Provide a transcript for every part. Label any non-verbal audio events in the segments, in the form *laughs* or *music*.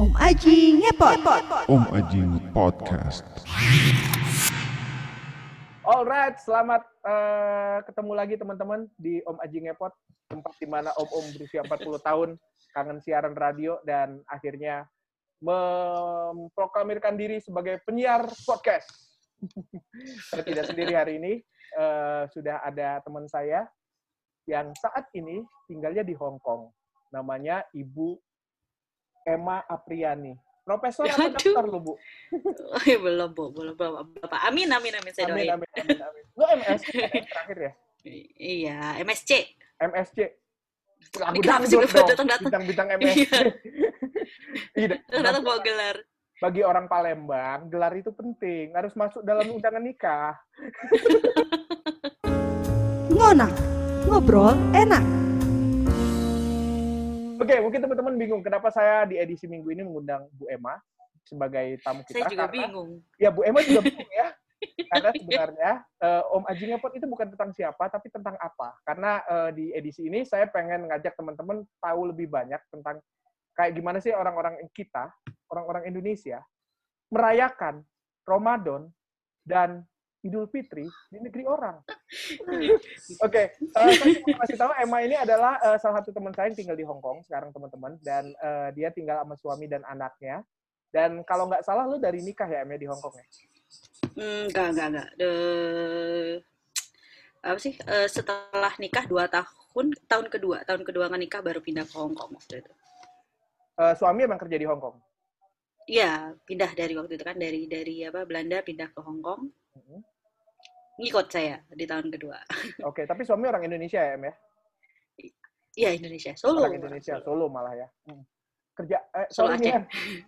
Om Aji ngepot. Om Ajing Podcast. Alright, selamat eh, ketemu lagi teman-teman di Om Aji Ngepot, tempat di mana om-om berusia 40 tahun kangen siaran radio dan akhirnya memproklamirkan diri sebagai penyiar podcast. *laughs* saya tidak sendiri hari ini, eh, sudah ada teman saya yang saat ini tinggalnya di Hong Kong. Namanya Ibu Emma Apriani. Profesor atau Aduh. dokter lu, Bu? Oh, ya, belum, Bu. Belum, belum. Bapak. Amin, amin, amin. Saya Amin, doain. amin, amin, amin. Lu MS *laughs* terakhir ya? Iya, MSC. MSC. Lagu Ini kenapa sih datang-datang? bintang-bintang MSC. Iya. *laughs* *laughs* Ternyata bawa gelar. Bagi orang Palembang, gelar itu penting. Harus masuk dalam undangan nikah. Ngonang. Ngobrol enak. Oke, mungkin teman-teman bingung kenapa saya di edisi minggu ini mengundang Bu Emma sebagai tamu kita. Saya juga karena- bingung. Ya, Bu Emma juga bingung ya. *laughs* Karena sebenarnya eh, Om Aji Ngepot itu bukan tentang siapa, tapi tentang apa. Karena eh, di edisi ini saya pengen ngajak teman-teman tahu lebih banyak tentang kayak gimana sih orang-orang kita, orang-orang Indonesia, merayakan Ramadan dan Idul Fitri di negeri orang. *laughs* Oke, eh, saya kasih tahu Emma ini adalah eh, salah satu teman saya yang tinggal di Hong Kong sekarang teman-teman dan eh, dia tinggal sama suami dan anaknya. Dan kalau nggak salah lu dari nikah ya Emma di Hong Kong ya? Hmm, enggak, enggak, enggak. De- apa sih? Eh, setelah nikah dua tahun, tahun kedua, tahun kedua nggak nikah baru pindah ke Hong Kong waktu itu. Eh, suami emang kerja di Hong Kong. Iya, pindah dari waktu itu kan dari dari apa Belanda pindah ke Hong Kong. Mhm. Ngikut saya di tahun kedua. *laughs* Oke, tapi suami orang Indonesia ya Em ya? Iya Indonesia, Solo. Orang Indonesia, Solo malah ya. Hmm. Kerja, eh, Solo Aceh. Em.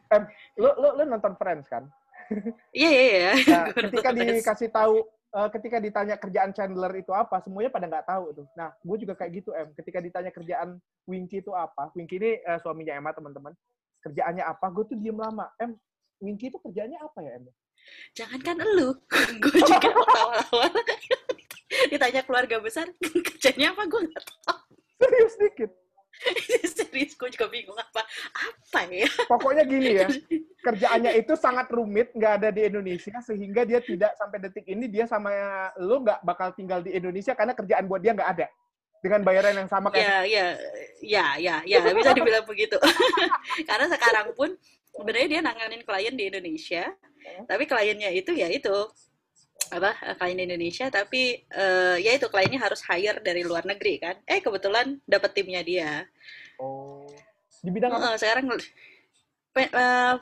Em, lu, lu, lu nonton Friends kan? Iya iya iya. Nah, *laughs* ketika dikasih tahu, eh, ketika ditanya kerjaan Chandler itu apa, semuanya pada nggak tahu tuh. Nah, gue juga kayak gitu, Em. Ketika ditanya kerjaan Winky itu apa, Winky ini eh, suaminya Emma, teman-teman. Kerjaannya apa, gue tuh diem lama. Em, Winky itu kerjaannya apa ya, Em? Jangankan elu, *laughs* gue juga waktu awal-awal *laughs* ditanya keluarga besar *laughs* kerjanya apa gue nggak tahu. Serius dikit. Serius gue juga bingung apa apa ya. Pokoknya gini ya, kerjaannya itu sangat rumit, nggak ada di Indonesia, sehingga dia tidak sampai detik ini dia sama lu nggak bakal tinggal di Indonesia karena kerjaan buat dia nggak ada dengan bayaran yang sama kayak Ya ya ya ya ya bisa dibilang begitu. Karena sekarang pun sebenarnya dia nanganin klien di Indonesia, tapi kliennya itu ya itu apa klien di Indonesia tapi eh, ya itu kliennya harus hire dari luar negeri kan. Eh kebetulan dapat timnya dia. Oh. Di bidang apa? Eh, sekarang pe- eh,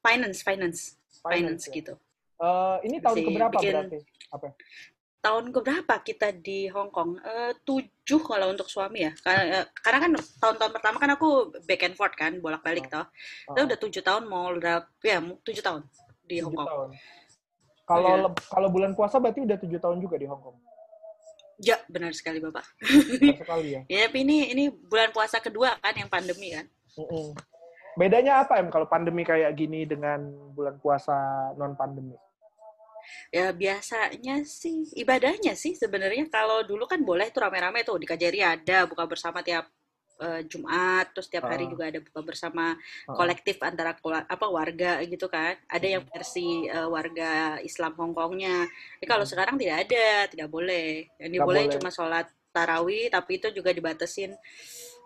finance finance. Finance ya? gitu. Eh, ini tahun Si keberapa bikin- berarti? Apa? tahun keberapa kita di Hong Kong? Eh, tujuh kalau untuk suami ya. Karena, karena kan tahun-tahun pertama kan aku back and forth kan bolak-balik toh. Kita Oh, udah tujuh tahun mau udah ya tujuh tahun di Hong Kong. Kalau Iya. leb- kalau bulan puasa berarti udah tujuh tahun juga di Hong Kong. ya benar sekali bapak Benar sekali ya. *laughs* ya tapi ini ini bulan puasa kedua kan yang pandemi kan Mm-mm. Bedanya apa em kalau pandemi kayak gini dengan bulan puasa non pandemi? Ya biasanya sih ibadahnya sih sebenarnya kalau dulu kan boleh tuh rame-rame tuh di KJRI ada buka bersama tiap eh, Jumat terus tiap hari juga ada buka bersama Ah. kolektif antara apa warga gitu kan. Ada yang versi eh, warga Islam Hong Kongnya. Tapi kalau Hmm. sekarang tidak ada, tidak boleh. Yang diboleh boleh. cuma sholat tarawih tapi itu juga dibatasin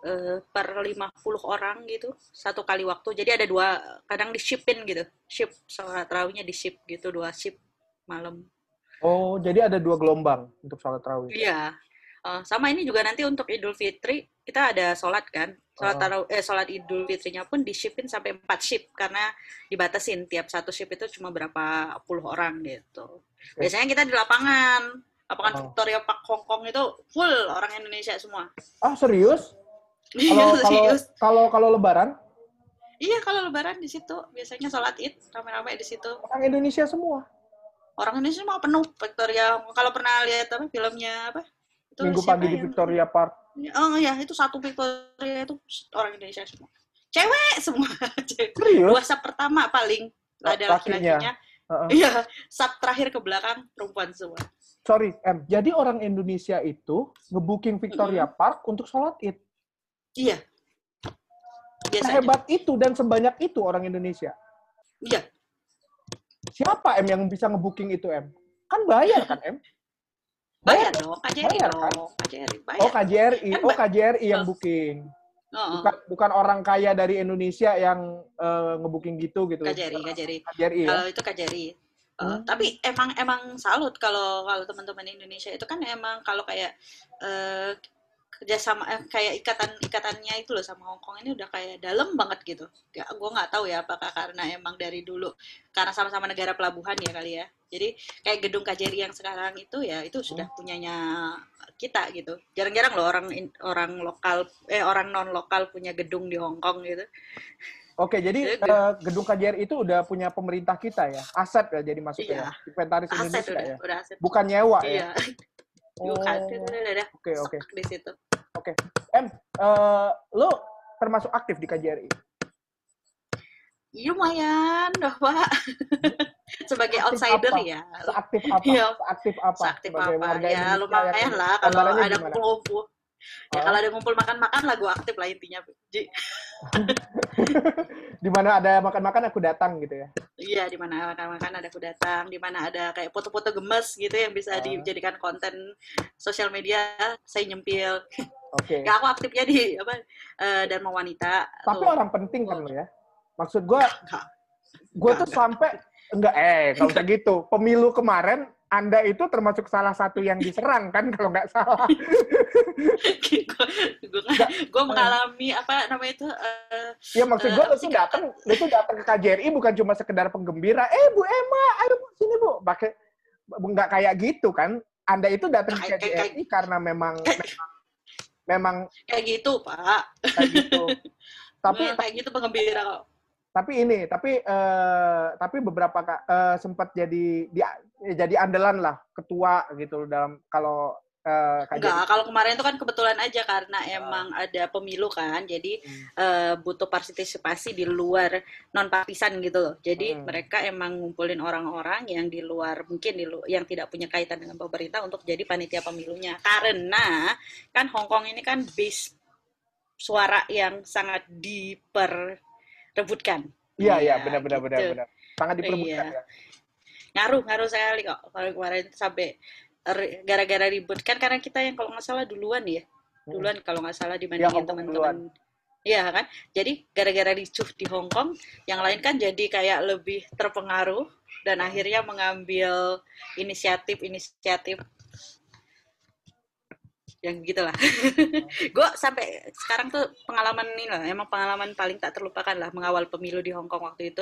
eh, per 50 orang gitu satu kali waktu. Jadi ada dua kadang di shipin gitu. Ship sholat tarawihnya di ship gitu dua ship malam. Oh, jadi ada dua gelombang untuk sholat tarawih. Iya. Eh, sama ini juga nanti untuk Idul Fitri kita ada sholat kan. Sholat Oh. taruh eh sholat Idul Fitrinya pun dishipin sampai 4 ship karena dibatasin tiap satu ship itu cuma berapa puluh orang gitu. Biasanya kita di lapangan. Lapangan Oh. Victoria Park Hong Kong itu full orang Indonesia semua. Ah, serius? *laughs* Iya, Kalau kalau serius. kalau kalau lebaran Iya, kalau lebaran di situ biasanya sholat Id rame-rame di situ. orang Indonesia semua. Orang Indonesia semua penuh Victoria. Kalau pernah lihat apa filmnya apa? Itu Minggu pagi di Victoria Park. Oh iya, itu satu Victoria itu orang Indonesia semua. Cewek semua. *laughs* Cewek. Serius? Dua sub pertama paling ada Lakinya. laki-lakinya. Iya, sub terakhir ke belakang perempuan semua. Sorry, M. Jadi orang Indonesia itu ngebooking Victoria Park untuk sholat Id. Iya. biasanya. Sehebat itu dan sebanyak itu orang Indonesia. Iya, Siapa M yang bisa ngebooking itu M? Kan bayar kan M? Bayar dong, KJRI Bayar, kan? dong, KJRI bayar. Oh KJRI, Kan oh KJRI yang Oh. booking. Oh, Bukan bukan orang kaya dari Indonesia yang eh, ngebooking gitu gitu. KJRI, KJRI. KJRI ya. Kalau itu KJRI. Uh, Hmm. Tapi emang emang salut kalau kalau teman-teman Indonesia itu kan emang kalau kayak eh, kerjasama eh, kayak ikatan ikatannya itu loh sama Hong Kong ini udah kayak dalam banget gitu. Gak, gue nggak tahu ya apakah karena emang dari dulu karena sama-sama negara pelabuhan ya kali ya. Jadi kayak gedung KJRI yang sekarang itu ya itu sudah punyanya kita gitu. Jarang-jarang loh orang orang lokal eh orang non lokal punya gedung di Hong Kong gitu. Oke, jadi eh, gedung KJRI itu udah punya pemerintah kita ya, aset ya jadi masuknya Iya. ya, inventaris Aset Indonesia udah, ya, udah aset. bukan nyewa ya. *laughs* Oh, Bukan, udah, udah, udah, Oke oke. di situ. M, eh, lo termasuk aktif di KJRI? Iya, lumayan, dah Pak. *laughs* Sebagai Aktif outsider apa? ya. Seaktif apa? Iya. Seaktif apa? Seaktif sebagai apa? warga Ya Indonesia lumayan lah kalau ada gimana? Ya Oh. kalau ada ngumpul makan-makan lah gue aktif lah intinya. Ji. *laughs* Di mana ada makan-makan aku datang gitu ya. Iya, di mana makan-makan ada aku datang, di mana ada kayak foto-foto gemes gitu yang bisa Ah. dijadikan konten sosial media, saya nyempil. Oke. Ya aku aktifnya di apa eh, Dharma Wanita. Tapi tuh. orang penting kan lo ya. Maksud gua Enggak, tuh sampai enggak eh kalau usah gitu. Pemilu kemarin anda itu termasuk salah satu yang diserang kan kalau nggak salah. gue mengalami apa namanya itu eh, Ya maksud Eh, gue lu sih, tuh datang, tuh datang ke KJRI bukan cuma sekedar penggembira. Eh Bu Emma, ayo Bu sini Bu. Pakai nggak kayak gitu kan? Anda itu datang ke KJRI karena memang memang, memang kayak gitu pak. kayak gitu. *laughs* tapi Eh, kayak gitu penggembira kok. Tapi ini, tapi eh, tapi beberapa eh, sempat jadi di, jadi andalan lah ketua gitu dalam kalau KJRI. Enggak, kalau kemarin itu kan kebetulan aja karena emang ada pemilu kan, jadi Hmm. eh, butuh partisipasi di luar non partisan gitu loh. Jadi Hmm. mereka emang ngumpulin orang-orang yang di luar mungkin di lu- yang tidak punya kaitan dengan pemerintah untuk jadi panitia pemilunya. Karena kan Hong Kong ini kan base suara yang sangat diperebutkan. Iya iya Iya, benar benar benar gitu. benar. Sangat diperebutkan Iya. ya. ngaruh ngaruh sekali kok kalau kemarin sampai gara-gara ribut kan karena kita yang kalau nggak salah duluan ya duluan kalau nggak salah Hong dibandingin Kong teman-teman Iya kan jadi gara-gara ricuh di Hong Kong yang lain kan jadi kayak lebih terpengaruh dan akhirnya mengambil inisiatif inisiatif yang gitulah *laughs* gue sampai sekarang tuh pengalaman ini lah emang pengalaman paling tak terlupakan lah mengawal pemilu di Hong Kong waktu itu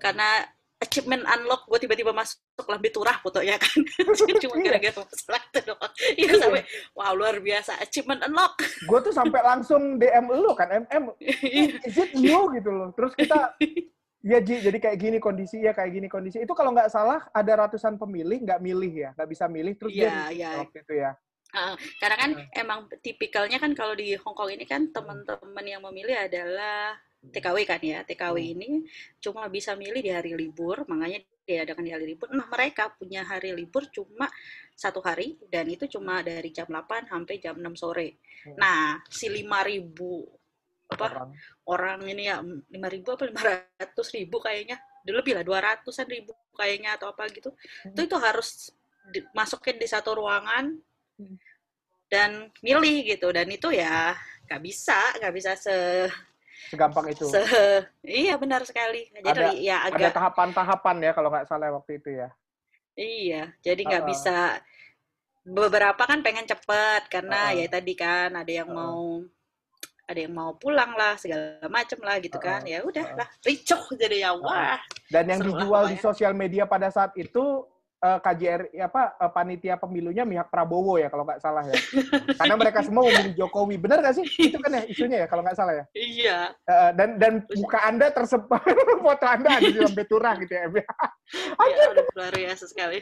karena achievement unlock gue tiba-tiba masuk lambe turah fotonya kan *laughs* *laughs* cuma Iya. gara-gara masalah itu doang iya sampai wow luar biasa achievement unlock Gue tuh sampai langsung DM lu kan, MM, is it you gitu loh. Terus kita, ya Ji, jadi kayak gini kondisi ya kayak gini kondisi. Itu kalau nggak salah ada ratusan pemilih nggak milih ya, nggak bisa milih. Terus dia Iya, milih iya. waktu itu ya. Karena kan emang tipikalnya kan kalau di Hong Kong ini kan teman-teman yang memilih adalah TKW kan ya TKW Hmm. ini cuma bisa milih di hari libur makanya diadakan di hari libur nah mereka punya hari libur cuma satu hari dan itu cuma dari jam 8 sampai jam 6 sore Hmm. nah si 5000 apa Orang. orang ini ya 5000 apa 500 ribu kayaknya lebih lah 200an ribu kayaknya atau apa gitu Hmm. itu itu harus di- masukin di satu ruangan Hmm. Dan milih gitu dan itu ya nggak bisa nggak bisa se, Segampang itu. se- iya benar sekali jadi Ada- ya Ada agak tahapan-tahapan ya kalau nggak salah waktu itu ya. iya jadi nggak Ah. bisa beberapa kan pengen cepet karena Ah. ya tadi kan ada yang Ah. mau ada yang mau pulang lah segala macem lah gitu Ah. kan ya udah lah ricoh jadi ya wah Dan yang dijual di sosial media pada saat itu eh, KJRI apa eh, panitia pemilunya pihak Prabowo ya kalau nggak salah ya. Karena mereka semua memilih Jokowi. Benar nggak sih? Itu kan ya isunya ya kalau nggak salah ya. iya Eh, dan dan muka Anda tersebar *laughs* foto Anda ada di lambe turah gitu ya. Ya *laughs* udah luar biasa sekali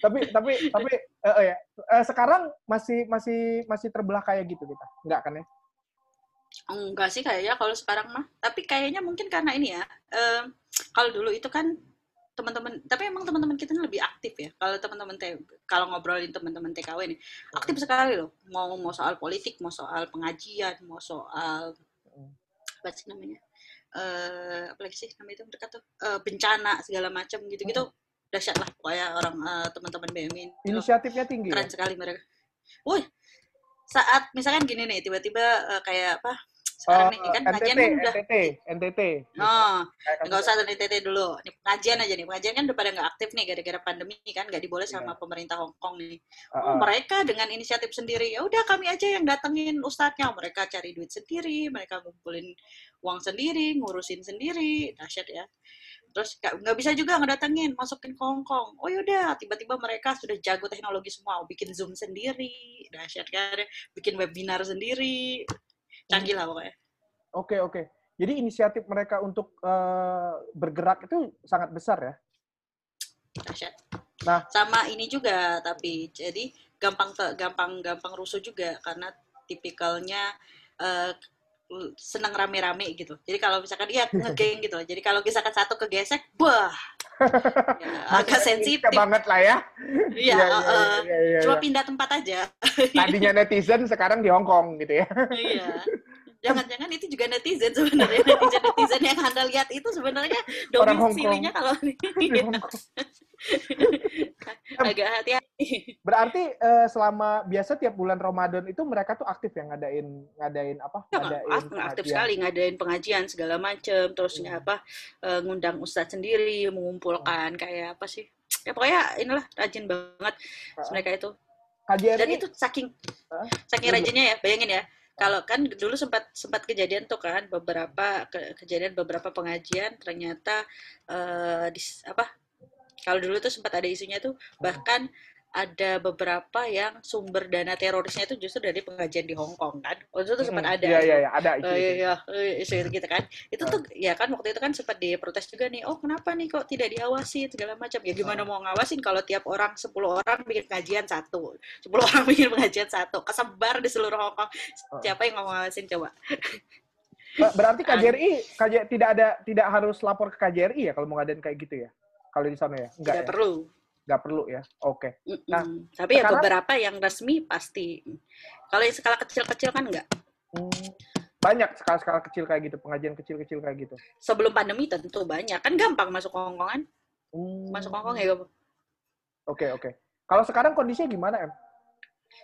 tapi tapi tapi eh, eh, ya. Eh, sekarang masih masih masih terbelah kayak gitu kita. Enggak kan ya? Enggak sih kayaknya kalau sekarang mah. Tapi kayaknya mungkin karena ini ya. em, kalau dulu itu kan teman-teman, tapi emang teman-teman kita ini lebih aktif ya. Kalau teman-teman kalau ngobrolin teman-teman TKW nih, aktif sekali loh. Mau mau soal politik, mau soal pengajian, mau soal apa sih namanya eh apa lagi sih namanya itu mereka tuh Eh, bencana segala macam gitu gitu dahsyat lah pokoknya orang eh, teman-teman BMI ini. Inisiatifnya tinggi. keren Ya? sekali mereka. Wih, saat misalkan gini nih, tiba-tiba eh, kayak apa? Sekarang nih kan pengajian NTT, kan udah, NTT, NTT. oh, nggak usah dari TT dulu. Nih pengajian aja nih, pengajian kan udah pada nggak aktif nih gara-gara pandemi kan, nggak diboleh sama Iya. pemerintah Hong Kong nih. Uh, Oh, uh. mereka dengan inisiatif sendiri, ya udah kami aja yang datengin ustadznya, mereka cari duit sendiri, mereka ngumpulin uang sendiri, ngurusin sendiri, dahsyat ya. Terus nggak nggak bisa juga ngedatengin, masukin ke Hong Kong. Oh yaudah, tiba-tiba mereka sudah jago teknologi semua, bikin Zoom sendiri, dahsyat kan, bikin webinar sendiri, canggih lah pokoknya. Oke, oke. Jadi inisiatif mereka untuk eh, bergerak itu sangat besar ya. dahsyat. Nah. sama ini juga tapi jadi gampang gampang gampang rusuh juga karena tipikalnya eh, senang rame-rame gitu. Jadi kalau misalkan iya ngegeng gitu. Jadi kalau misalkan satu kegesek, wah, ya, *laughs* agak sensitif. banget lah ya. Iya, Iya, iya, iya, iya, cuma iya. pindah tempat aja. *laughs* Tadinya netizen, sekarang di Hong Kong gitu ya. Iya. Jangan-jangan itu juga netizen sebenarnya netizen netizen yang anda lihat itu sebenarnya domisilinya kalau Di Hong Kong. *laughs* agak hati-hati. *laughs* Berarti eh, selama biasa tiap bulan Ramadan itu mereka tuh aktif ya ngadain ngadain apa? Ya, ngadain ak- aktif pengajian. sekali ngadain pengajian segala macem terus Hmm. apa eh, ngundang ustadz sendiri mengumpulkan kayak apa sih ya pokoknya inilah rajin banget Ah. mereka itu KJRI dan itu saking Hah? saking rajinnya ya bayangin ya kalau kan dulu sempat sempat kejadian tuh kan beberapa ke- kejadian beberapa pengajian ternyata eh, di apa kalau dulu tuh sempat ada isunya tuh bahkan ada beberapa yang sumber dana terorisnya itu justru dari pengajian di Hong Kong kan waktu itu tuh sempat Mm-mm. ada Iya, iya, iya, ada itu. Oh iya, itu. iya, eh, isu itu gitu kan. Itu tuh ya kan waktu itu kan sempat diprotes juga nih. Oh, kenapa nih kok tidak diawasi segala macam. Ya gimana mau ngawasin kalau tiap orang 10 orang bikin pengajian satu. 10 *laughs* orang bikin pengajian satu. Kesebar di seluruh Hong Kong. Siapa yang mau ngawasin coba? Ber- Berarti *laughs* KJRI KJ, tidak ada tidak harus lapor ke KJRI ya kalau mau ngadain kayak gitu ya? Kalau di sana ya? Enggak ya? perlu. Enggak perlu ya. Oke. Mm-mm. Nah, Tapi ya sekarang- beberapa yang resmi pasti. Kalau yang skala kecil-kecil kan enggak. Hmm, banyak skala-skala kecil kayak gitu, pengajian kecil-kecil kayak gitu. Sebelum pandemi tentu banyak. Kan gampang masuk Hong Kong kan? Hmm, Masuk Hong Kong ya. Oke, oke. Kalau sekarang kondisinya gimana, Em?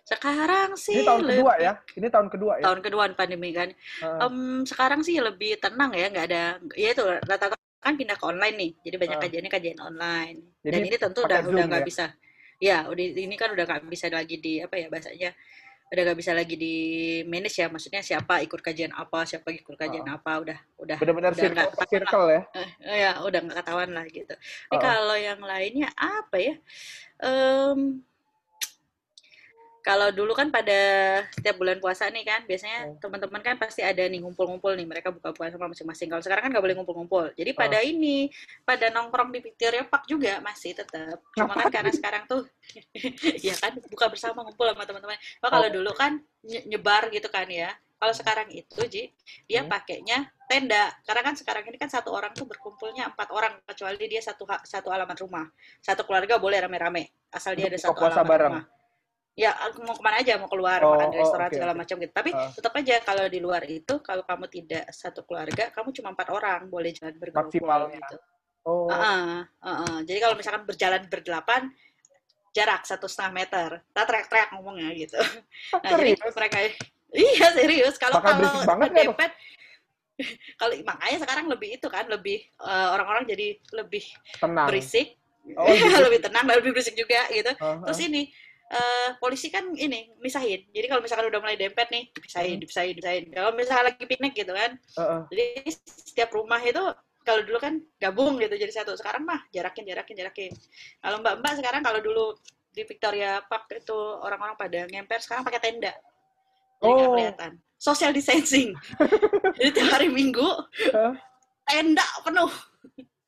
Sekarang sih Ini tahun kedua lebih- ya? Ini tahun kedua ya? tahun kedua pandemi kan. Heeh. Em, sekarang sih lebih tenang ya, nggak ada, ya itu rata-rata kan pindah ke online nih, jadi banyak Ah. kajiannya kajian online. Jadi Dan ini tentu udah Zoom udah nggak ya? bisa, ya udah ini kan udah nggak bisa lagi di apa ya bahasanya, udah nggak bisa lagi di manage ya, maksudnya siapa ikut kajian apa, siapa ikut kajian apa, udah udah Benar-benar udah circle circle ya? Eh, ya udah nggak ketahuan lah gitu. Tapi Oh. kalau yang lainnya apa ya? Em, kalau dulu kan pada setiap bulan puasa nih kan, biasanya Hmm. teman-teman kan pasti ada nih ngumpul-ngumpul nih, mereka buka puasa sama masing-masing. Kalau sekarang kan nggak boleh ngumpul-ngumpul. Jadi pada ini, pada nongkrong di Victoria Park juga masih tetap. Cuma kan karena sekarang tuh, *laughs* ya kan buka bersama ngumpul sama teman-teman. Oh, kalau Oh. dulu kan nye- nyebar gitu kan ya. Kalau sekarang itu, Ji, dia Hmm. pakainya tenda. Karena kan sekarang ini kan satu orang tuh berkumpulnya empat orang, kecuali dia satu satu alamat rumah. Satu keluarga boleh rame-rame, asal dia ada satu puasa alamat bareng. rumah. Ya, mau ke mana aja, mau keluar, Oh, makan di oh, restoran oke, segala oke. macam gitu. Tapi Ah. tetap aja kalau di luar itu, kalau kamu tidak satu keluarga, kamu cuma empat orang boleh jalan bergerombol Maksimalnya. gitu. Oh, Heeh, heeh. Jadi kalau misalkan berjalan berdelapan, jarak satu setengah meter. Kita teriak-teriak ngomongnya gitu. *laughs* Nah, jadi serius? mereka iya serius. Kalau kalau tuh? dempet, *laughs* kalau makanya sekarang lebih itu kan lebih eh, orang-orang jadi lebih Tenang. berisik, Oh, gitu. *laughs* lebih tenang, lebih berisik juga gitu. Ah, ah. Terus ini eh, polisi kan ini misahin. Jadi kalau misalkan udah mulai dempet nih, dipisahin, Hmm. dipisahin, dipisahin. Kalau misalkan lagi piknik gitu kan, Ah, ah. jadi setiap rumah itu kalau dulu kan gabung gitu jadi satu. Sekarang mah jarakin, jarakin, jarakin. Kalau mbak-mbak sekarang kalau dulu di Victoria Park itu orang-orang pada ngemper, sekarang pakai tenda. Jadi Oh. kelihatan. Social distancing. *laughs* jadi tiap hari Minggu Hah? tenda penuh.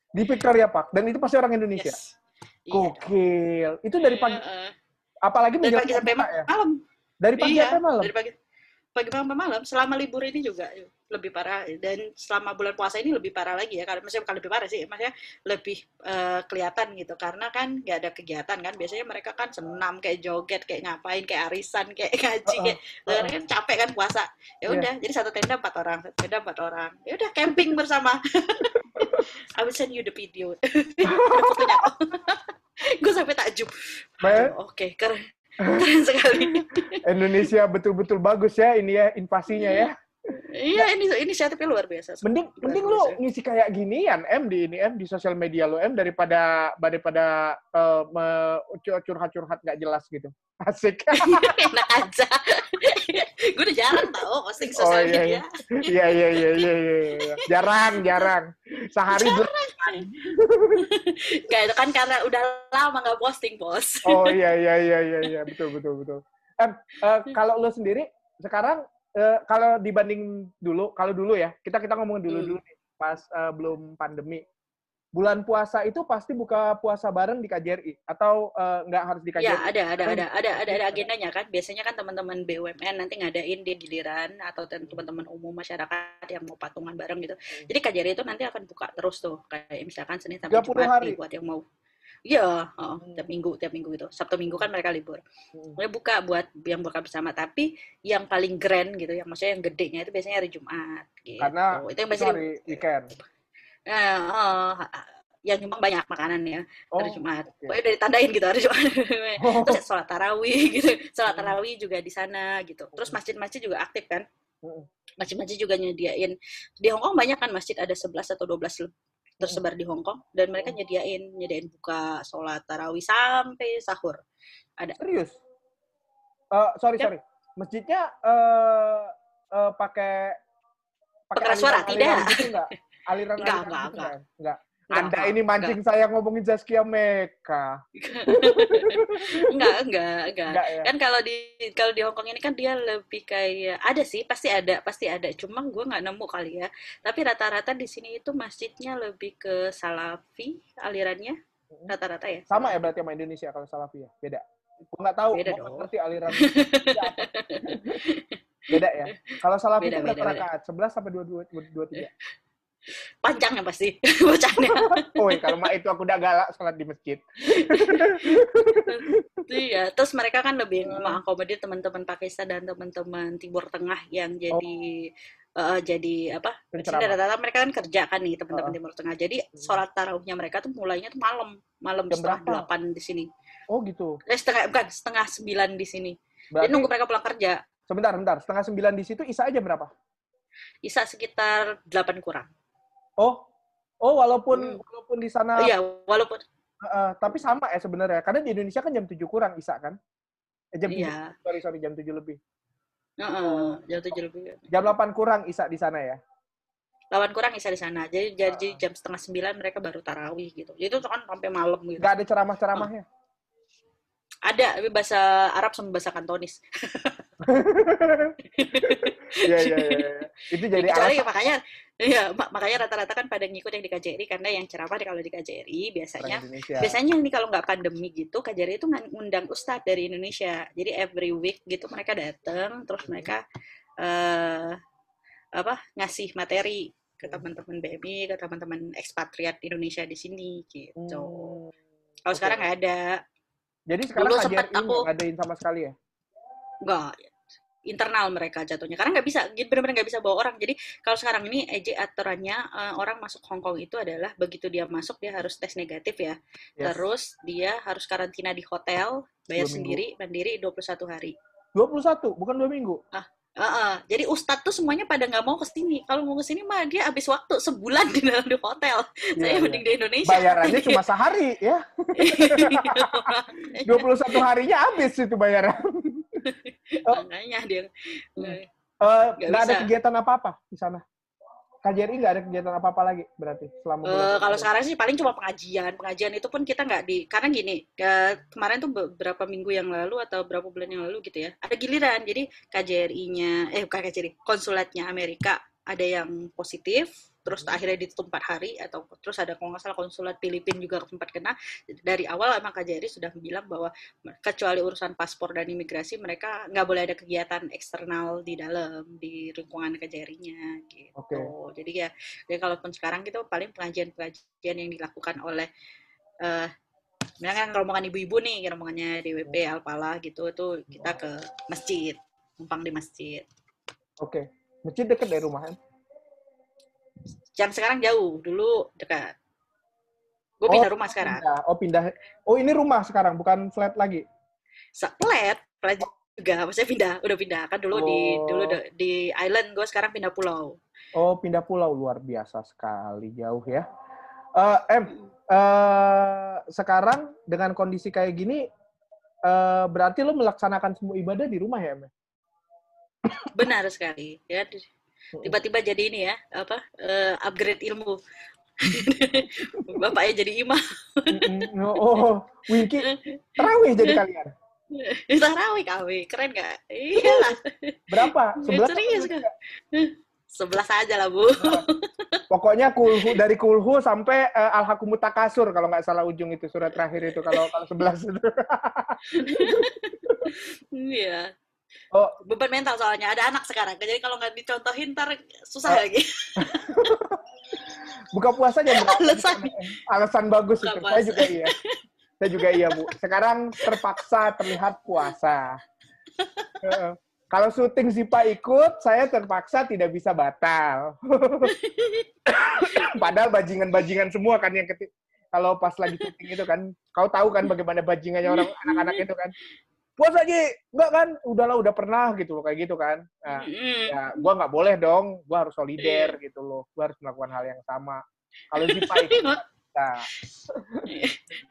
Di Victoria Park. Dan itu pasti orang Indonesia. Yes. Iya. Gokil. Itu dari pagi, Iya, eh. Apalagi dari pagi sampai ya? malam. Dari pagi iya, sampai malam? dari pagi. pagi sampai malam selama libur ini juga lebih parah dan selama bulan puasa ini lebih parah lagi ya karena maksudnya bukan lebih parah sih maksudnya lebih eh, kelihatan gitu karena kan nggak ada kegiatan kan biasanya mereka kan senam kayak joget kayak ngapain kayak arisan kayak *laughs* ngaji Uh-uh, kayak sekarang kan capek kan puasa ya Iya. udah jadi satu tenda empat orang satu tenda empat orang ya udah camping bersama *laughs* I will send you the video *laughs* gue sampai takjub Oke keren. Keren sekali. *laughs* Indonesia betul-betul bagus ya ini ya invasinya ya. Iya ini inisiatifnya luar biasa Mending Luar mending biasa. lu ngisi kayak ginian M di ini M di sosial media lu M daripada daripada me- curhat-curhat nggak jelas gitu. *laughs* Asik. *laughs* enak aja gue udah jarang tau posting Oh, sosial iya, media Iya iya iya iya iya. iya. Jarang jarang. Sehari ber- kayak itu kan karena udah lama nggak posting bos Oh iya iya iya iya iya betul betul betul. Em eh, kalau lu sendiri sekarang eh, kalau dibanding dulu kalau dulu ya kita kita ngomongin dulu Hmm. dulu nih pas eh, belum pandemi bulan puasa itu pasti buka puasa bareng di KJRI atau eh, nggak harus di KJRI? ya ada ada ada ada ada ada agendanya kan biasanya kan teman-teman BUMN nanti ngadain dia giliran atau teman-teman umum masyarakat yang mau patungan bareng gitu jadi KJRI itu nanti akan buka terus tuh kayak misalkan Senin sampai 30 Jumat hari? nih buat yang mau Iya, oh, tiap minggu, tiap minggu gitu. Sabtu minggu kan mereka libur. Hmm. Mereka buka buat yang buka bersama. Tapi yang paling grand gitu, yang maksudnya yang gedenya itu biasanya hari Jumat. Gitu. Karena itu yang biasanya hari weekend. Eh, oh, yang nyumbang banyak makanan ya Oh, hari Jumat. oke. Pokoknya udah ditandain gitu hari Jumat. *laughs* Oh. Terus sholat tarawih gitu. Sholat Hmm. tarawih juga di sana gitu. Terus masjid-masjid juga aktif kan. Hmm. Masjid-masjid juga nyediain. Di Hong Kong banyak kan masjid ada 11 atau 12 le- tersebar di Hong Kong dan mereka Hmm. nyediain nyediain buka sholat tarawih sampai sahur. Serius? Eh, sorry Yap. sorry. Masjidnya eh eh, pakai pakai suara? Tidak. Gitu enggak? Aliran Enggak, aliran enggak, gitu enggak. enggak? Enggak. Enggak, Anda enggak, ini mancing saya ngomongin Zaskia Meka. *laughs* enggak, enggak, enggak. Enggak ya? kan kalau di kalau di Hongkong ini kan dia lebih kayak ada sih pasti ada pasti ada cuma gue nggak nemu kali ya tapi rata-rata di sini itu masjidnya lebih ke salafi alirannya rata-rata ya Sama ya berarti sama Indonesia kalau Salafi ya? Beda. Gue nggak tahu, Beda gue nggak dong. ngerti aliran. *laughs* Beda ya? Kalau Salafi Beda, itu berapa rakaat? 11 sampai 22, 23? Panjang ya pasti *laughs* bacanya Oh, kalau mak itu aku udah galak sholat di masjid. *laughs* iya terus mereka kan lebih mengakomodir teman-teman Pakistan dan teman-teman Timur Tengah yang jadi eh, jadi apa rata-rata mereka kan kerja kan nih teman-teman Oh. Timur Tengah jadi Hmm. sholat tarawihnya mereka tuh mulainya tuh malam malam Jam setengah delapan di sini Oh gitu. eh setengah bukan setengah sembilan di sini Berarti, jadi nunggu mereka pulang kerja sebentar, sebentar. Setengah sembilan di situ, Isa aja berapa? Isa sekitar 8 kurang. Oh, oh walaupun Hmm. walaupun di sana, Iya, walaupun eh, tapi sama ya sebenarnya. Karena di Indonesia kan jam 7 kurang Isa kan? Eh, jam 7, iya, sorry, sorry, jam 7 lebih. heeh, jam 7 lebih. Jam 8 kurang Isa di sana ya? 8 kurang Isa di sana. Jadi jadi jam setengah 9 mereka baru tarawih gitu. Jadi itu kan sampai malam gitu. Nggak ada ceramah-ceramahnya? Ada tapi bahasa Arab sama bahasa Kantonis. *laughs* Iya, iya, iya. iya. Itu jadi Kecuali alasan makanya Iya, mak- makanya rata-rata kan pada ngikut yang di KJRI karena yang ceramah di- kalau di KJRI biasanya biasanya nih kalau nggak pandemi gitu KJRI itu ngundang ustadz dari Indonesia jadi every week gitu mereka datang terus Hmm. mereka eh apa ngasih materi ke teman-teman BMI ke teman-teman ekspatriat Indonesia di sini gitu Hmm. kalau Oke. sekarang nggak ada Jadi sekarang Dulu sempet KJRI aku- ngadain sama sekali ya? nggak internal mereka jatuhnya karena nggak bisa benar-benar nggak bisa bawa orang jadi kalau sekarang ini EJ aturannya eh, orang masuk Hong Kong itu adalah begitu dia masuk dia harus tes negatif ya Yes. terus dia harus karantina di hotel bayar Dua minggu. sendiri mandiri 21 hari 21, bukan dua minggu. Heeh, jadi ustadz tuh semuanya pada nggak mau ke sini. Kalau mau ke sini mah dia habis waktu sebulan di dalam di hotel. Saya Iya, mending di Indonesia. Bayarannya cuma sehari ya. 21 harinya habis itu bayaran. *laughs* Makanya dia. Hmm. eh, Nggak nggak ada kegiatan apa-apa di sana. KJRI nggak ada kegiatan apa-apa lagi berarti selama Eh, kalau sekarang sih paling cuma pengajian. Pengajian itu pun kita nggak di karena gini, ke- kemarin tuh beberapa minggu yang lalu atau beberapa bulan yang lalu gitu ya. Ada giliran. Jadi KJRI-nya eh bukan KJRI, konsulatnya Amerika ada yang positif, terus akhirnya ditutup empat hari atau terus ada kalau nggak salah konsulat Filipina juga sempat kena dari awal emang KJRI sudah bilang bahwa kecuali urusan paspor dan imigrasi mereka nggak boleh ada kegiatan eksternal di dalam di lingkungan KJRI-nya gitu Oke. jadi ya jadi kalaupun sekarang gitu paling pengajian-pengajian yang dilakukan oleh eh misalnya kan rombongan ibu-ibu nih rombongannya DWP Alpala gitu itu kita ke masjid numpang di masjid Oke. Masjid dekat dari rumah kan? Jam sekarang jauh dulu dekat gue Oh, pindah rumah sekarang Pindah. Oh pindah. Oh ini rumah sekarang, bukan flat lagi. Sa- flat flat juga maksudnya pindah udah pindah kan dulu di Oh. dulu de- di island gue sekarang pindah pulau Oh pindah pulau luar biasa sekali jauh ya. Eh, em, eh, sekarang dengan kondisi kayak gini, eh, berarti lo melaksanakan semua ibadah di rumah ya, Em? benar sekali ya di- tiba-tiba jadi ini ya apa eh, upgrade ilmu. *laughs* Bapaknya jadi imam. Mm-mm. Oh, Winky, terawih jadi kalian. *laughs* tarawih kawin keren gak iya. Lah Berapa? Sebelas? serius. sebelas aja lah bu. Pokoknya kulhu dari kulhu sampai uh, alhakumut takasur kalau nggak salah ujung itu surat terakhir itu kalau kalau sebelas itu. *laughs* iya Oh. beban mental soalnya ada anak sekarang jadi kalau nggak dicontohin ntar susah Oh. lagi *laughs* Buka puasa berapa? Alasan. Alasan bagus Buka itu. puasa. Saya juga iya. Saya juga iya, Bu. Sekarang terpaksa terlihat puasa. Kalau syuting Zipa ikut, saya terpaksa tidak bisa batal. *laughs* Padahal bajingan-bajingan semua kan yang ketik kalau pas lagi syuting itu kan, kau tahu kan bagaimana bajingannya orang anak-anak itu kan. Puasa Ji, enggak kan? Udahlah, udah pernah gitu loh, kayak gitu kan. Nah, Mm. ya gua nggak boleh dong gua harus solider gitu loh gua harus melakukan hal yang sama kalau Zipa *laughs* itu bisa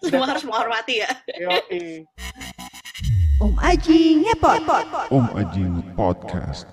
semua harus menghormati ya Yoi. Om Aji ngepot. Om Ajing Podcast.